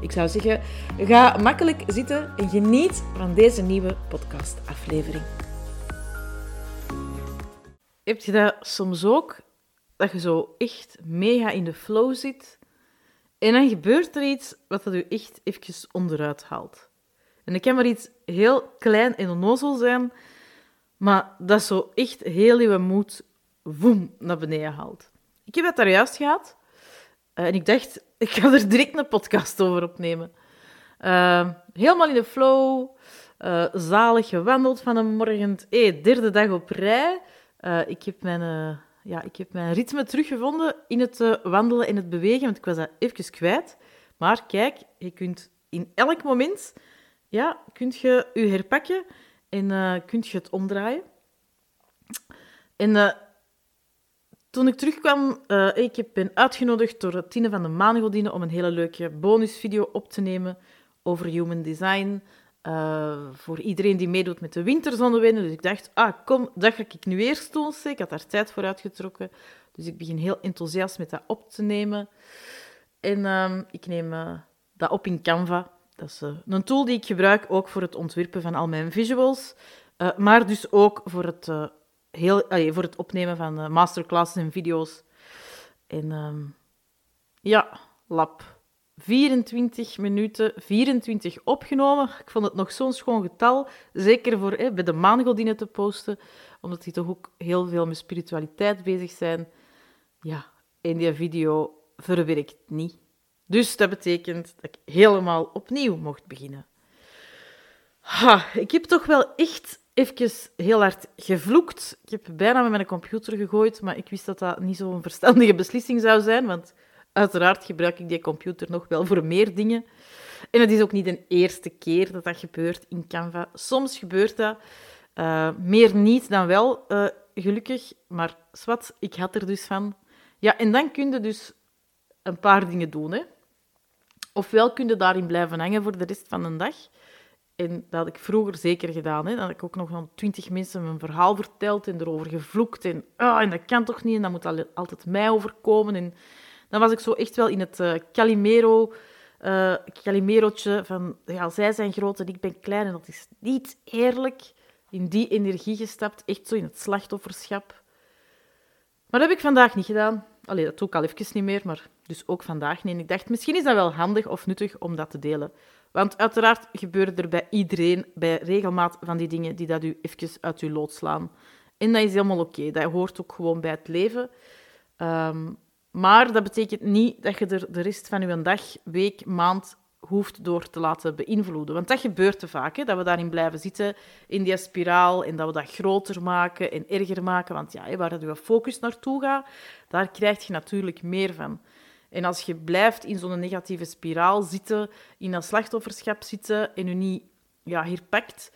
Ik zou zeggen, ga makkelijk zitten en geniet van deze nieuwe podcastaflevering. Heb je dat soms ook? Dat je zo echt mega in de flow zit en dan gebeurt er iets wat dat je echt even onderuit haalt. En dat kan maar iets heel klein en onnozel zijn, maar dat zo echt heel je moed woem naar beneden haalt. Ik heb dat daar juist gehad. Eh, en ik dacht, ik ga er direct een podcast over opnemen. Uh, helemaal in de flow. Uh, zalig gewandeld van een morgen. Hey, derde dag op rij. Uh, ik, heb mijn, ja, ik heb mijn ritme teruggevonden in het wandelen en het bewegen, want ik was dat even kwijt. Maar kijk, je kunt in elk moment ja, kunt je je herpakken en kunt je het omdraaien. En toen ik terugkwam, uh, ik ben uitgenodigd door Tine van de Maangodine om een hele leuke bonusvideo op te nemen over human design. Uh, voor iedereen die meedoet met de winterzonnewinden. Dus ik dacht, ah, kom, dat ga ik nu eerst doen. Ik had daar tijd voor uitgetrokken. Dus ik begin heel enthousiast met dat op te nemen. En uh, ik neem uh, dat op in Canva. Dat is een tool die ik gebruik ook voor het ontwerpen van al mijn visuals. maar dus ook voor het heel, voor het opnemen van uh, masterclasses en video's. En um, ja, lab 24 minuten, 24 opgenomen. Ik vond het nog zo'n schoon getal. Zeker voor bij de maangodinen te posten, omdat die toch ook heel veel met spiritualiteit bezig zijn. Ja, in die video verwerkt niet. Dus dat betekent dat ik helemaal opnieuw mocht beginnen. Ha, ik heb toch wel echt even heel hard gevloekt. Ik heb bijna met mijn computer gegooid, maar ik wist dat dat niet zo'n verstandige beslissing zou zijn, want uiteraard gebruik ik die computer nog wel voor meer dingen. En het is ook niet de eerste keer dat dat gebeurt in Canva. Soms gebeurt dat, uh, meer niet dan wel, uh, gelukkig. Maar zwart, ik had er dus van. Ja, en dan kun je dus een paar dingen doen. Hè. Ofwel kun je daarin blijven hangen voor de rest van de dag. En dat had ik vroeger zeker gedaan. Hè. Dan had ik ook nog aan twintig mensen mijn verhaal verteld en erover gevloekt. En, ah, en dat kan toch niet, en dat moet altijd mij overkomen. En dan was ik zo echt wel in het uh, Calimero... Uh, Calimerootje van, ja, zij zijn groot en ik ben klein en dat is niet eerlijk. In die energie gestapt, echt zo in het slachtofferschap. Maar dat heb ik vandaag niet gedaan. Allee, dat doe ik al even niet meer, maar dus ook vandaag niet. Ik dacht, misschien is dat wel handig of nuttig om dat te delen. Want uiteraard gebeuren er bij iedereen bij regelmaat van die dingen die dat u even uit uw lood slaan. En dat is helemaal oké. Dat hoort ook gewoon bij het leven. Um, maar dat betekent niet dat je er de rest van uw dag, week, maand hoeft door te laten beïnvloeden. Want dat gebeurt te vaak, hè, dat we daarin blijven zitten, in die spiraal, en dat we dat groter maken en erger maken. Want ja, waar uw focus naartoe gaat, daar krijg je natuurlijk meer van. En als je blijft in zo'n negatieve spiraal zitten, in dat slachtofferschap zitten en je niet ja, herpakt,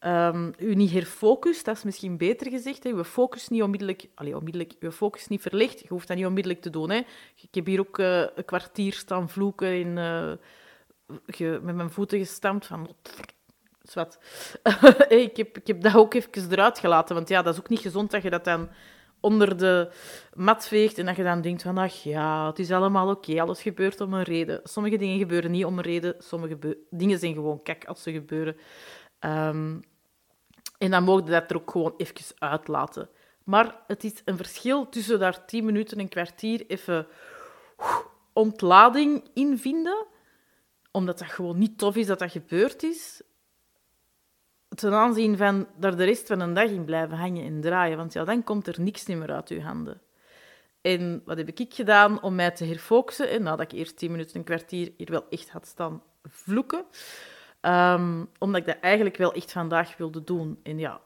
um, u niet herfocust, dat is misschien beter gezegd. Hè. Je focus niet onmiddellijk, allez, onmiddellijk, je focus niet verlicht. Je hoeft dat niet onmiddellijk te doen. Hè. Ik heb hier ook uh, een kwartier staan vloeken en uh, met mijn voeten gestampt van... Zwat. ik, heb, ik heb dat ook even eruit gelaten, want ja, dat is ook niet gezond dat je dat dan onder de mat veegt en dat je dan denkt van, ach ja, het is allemaal oké, alles gebeurt om een reden. Sommige dingen gebeuren niet om een reden, sommige dingen zijn gewoon kak als ze gebeuren. Um, en dan mogen dat er ook gewoon even uitlaten. Maar het is een verschil tussen daar tien minuten en een kwartier even ontlading in vinden, omdat dat gewoon niet tof is dat dat gebeurd is, ten aanzien van daar de rest van een dag in blijven hangen en draaien. Want ja, dan komt er niks meer uit je handen. En wat heb ik gedaan om mij te herfocussen? En nadat ik eerst tien minuten, een kwartier hier wel echt had staan vloeken, um, omdat ik dat eigenlijk wel echt vandaag wilde doen. En ja,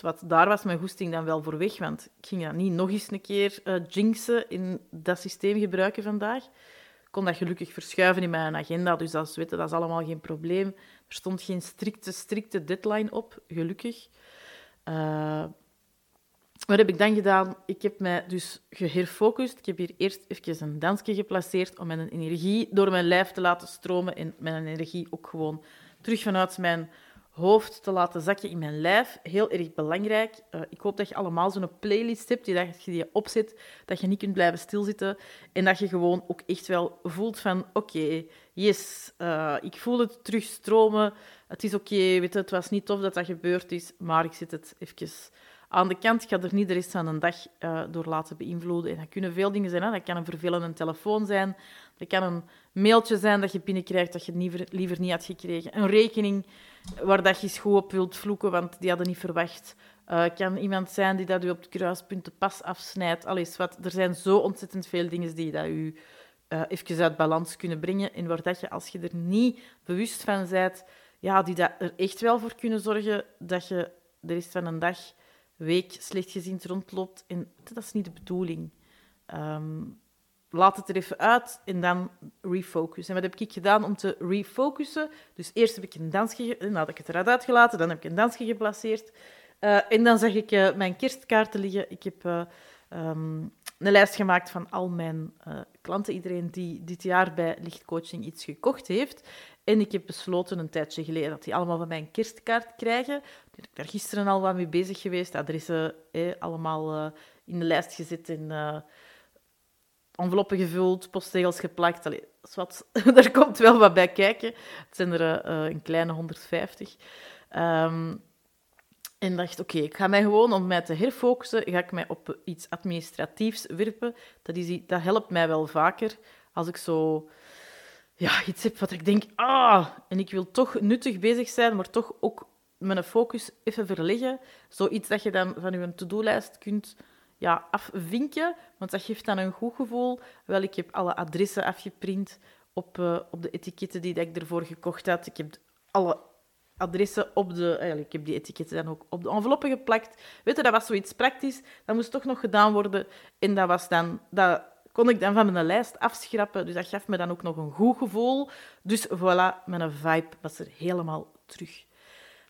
wat, daar was mijn goesting dan wel voor weg, want ik ging dat niet nog eens een keer uh, jinxen in dat systeem gebruiken vandaag. Kon dat gelukkig verschuiven in mijn agenda, dus dat is, weten, dat is allemaal geen probleem. Er stond geen strikte, strikte deadline op, gelukkig. Uh, wat heb ik dan gedaan? Ik heb mij dus geherfocust. Ik heb hier eerst even een dansje geplaceerd om mijn energie door mijn lijf te laten stromen en mijn energie ook gewoon terug vanuit mijn hoofd te laten zakken in mijn lijf. Heel erg belangrijk. Uh, ik hoop dat je allemaal zo'n playlist hebt, die dat je die opzet, dat je niet kunt blijven stilzitten en dat je gewoon ook echt wel voelt van oké, yes, uh, ik voel het terugstromen. Het is oké, weet je, het was niet tof dat dat gebeurd is, maar ik zit het even aan de kant. Ik ga er niet de rest van een dag uh, door laten beïnvloeden. En dat kunnen veel dingen zijn. Hè. Dat kan een vervelende telefoon zijn. Dat kan een mailtje zijn dat je binnenkrijgt dat je liever, liever niet had gekregen. Een rekening waar dat je goed op wilt vloeken, want die hadden niet verwacht. Uh, kan iemand zijn die dat u op het kruispunt de pas afsnijdt. Alles wat. Er zijn zo ontzettend veel dingen die dat u uh, even uit balans kunnen brengen. En waar dat je, als je er niet bewust van bent, ja, die dat er echt wel voor kunnen zorgen dat je de rest van een dag week slecht gezien rondloopt. En dat is niet de bedoeling. Ehm, laat het er even uit en dan refocus. En wat heb ik gedaan om te refocussen? Dus eerst heb ik een dansje, nadat ik het eruit uitgelaten, dan heb ik een dansje geplaceerd. Uh, en dan zag ik uh, mijn kerstkaarten liggen. Ik heb uh, um, een lijst gemaakt van al mijn klanten, iedereen die dit jaar bij lichtcoaching iets gekocht heeft. En ik heb besloten een tijdje geleden dat die allemaal van mijn kerstkaart krijgen. Ik ben daar gisteren al wat mee bezig geweest. Adressen eh, allemaal in de lijst gezet en uh, enveloppen gevuld, postzegels geplakt. Allee, wat. daar komt wel wat bij kijken. Het zijn er uh, een kleine 150. Um, ehm, en dacht, oké, ik ga mij gewoon, om mij te herfocussen, ga ik mij op iets administratiefs werpen. Dat, is, dat helpt mij wel vaker als ik zo ja, iets heb wat ik denk, ah, en ik wil toch nuttig bezig zijn, maar toch ook mijn focus even verleggen. Zoiets dat je dan van je to-do-lijst kunt ja, afvinken, want dat geeft dan een goed gevoel. Wel, ik heb alle adressen afgeprint op, uh, op de etiketten die ik ervoor gekocht had. Ik heb alle adressen op de... Eigenlijk, ik heb die etiketten dan ook op de enveloppen geplakt. Weet je, dat was zoiets praktisch. Dat moest toch nog gedaan worden. En dat was dan... Dat, kon ik dan van mijn lijst afschrappen. Dus dat gaf me dan ook nog een goed gevoel. Dus voilà, mijn vibe was er helemaal terug.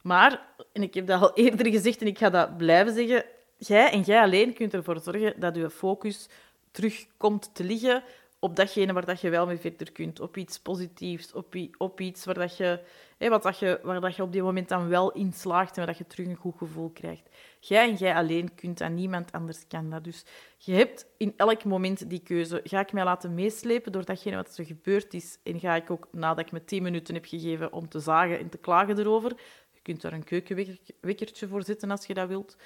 Maar, en ik heb dat al eerder gezegd en ik ga dat blijven zeggen, jij en jij alleen kunt ervoor zorgen dat je focus terug komt te liggen op datgene waar dat je wel mee verder kunt. Op iets positiefs, op, op iets waar, dat je, wat dat je, waar dat je op die moment dan wel in slaagt en waar dat je terug een goed gevoel krijgt. Jij en jij alleen kunt dat, niemand anders kan dat. Dus je hebt in elk moment die keuze. Ga ik mij laten meeslepen door datgene wat er gebeurd is en ga ik ook, nadat ik me tien minuten heb gegeven om te zagen en te klagen erover, je kunt daar een keukenwekkertje voor zetten als je dat wilt,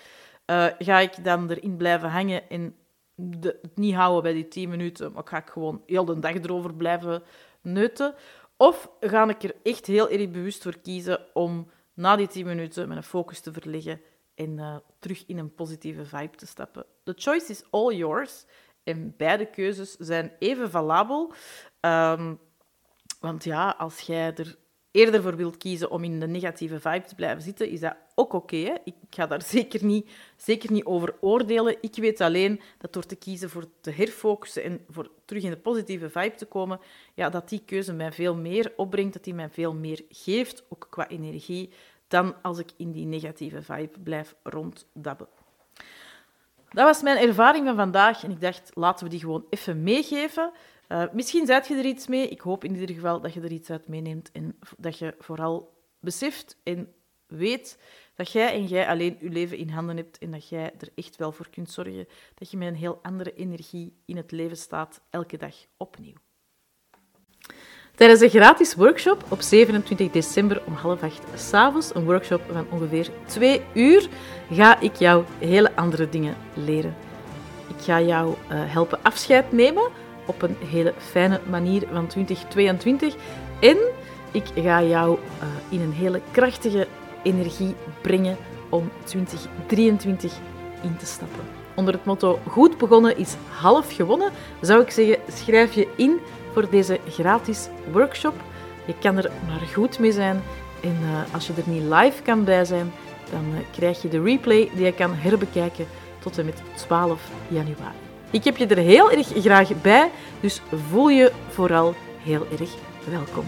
uh, ga ik dan erin blijven hangen en het niet houden bij die 10 minuten, maar ga ik gewoon heel de dag erover blijven neuten? Of ga ik er echt heel erg bewust voor kiezen om na die 10 minuten mijn focus te verleggen en uh, terug in een positieve vibe te stappen? The choice is all yours. En beide keuzes zijn even valabel. Um, want ja, als jij er eerder voor wilt kiezen om in de negatieve vibe te blijven zitten, is dat ook oké. Ik ga daar zeker niet, zeker niet over oordelen. Ik weet alleen dat door te kiezen voor te herfocussen en voor terug in de positieve vibe te komen, ja, dat die keuze mij veel meer opbrengt, dat die mij veel meer geeft, ook qua energie, dan als ik in die negatieve vibe blijf ronddabben. Dat was mijn ervaring van vandaag en ik dacht, laten we die gewoon even meegeven. Uh, misschien zet je er iets mee. Ik hoop in ieder geval dat je er iets uit meeneemt en dat je vooral beseft en weet dat jij en jij alleen je leven in handen hebt en dat jij er echt wel voor kunt zorgen dat je met een heel andere energie in het leven staat, elke dag opnieuw. Tijdens een gratis workshop op 27 december om half acht s'avonds, een workshop van ongeveer twee uur, ga ik jou hele andere dingen leren. Ik ga jou uh, helpen afscheid nemen op een hele fijne manier van 2022. En ik ga jou uh, in een hele krachtige energie brengen om 2023 in te stappen. Onder het motto Goed begonnen is half gewonnen, zou ik zeggen: schrijf je in voor deze gratis workshop. Je kan er maar goed mee zijn. En uh, als je er niet live kan bij zijn, dan uh, krijg je de replay die je kan herbekijken tot en met 12 januari. Ik heb je er heel erg graag bij, dus voel je vooral heel erg welkom.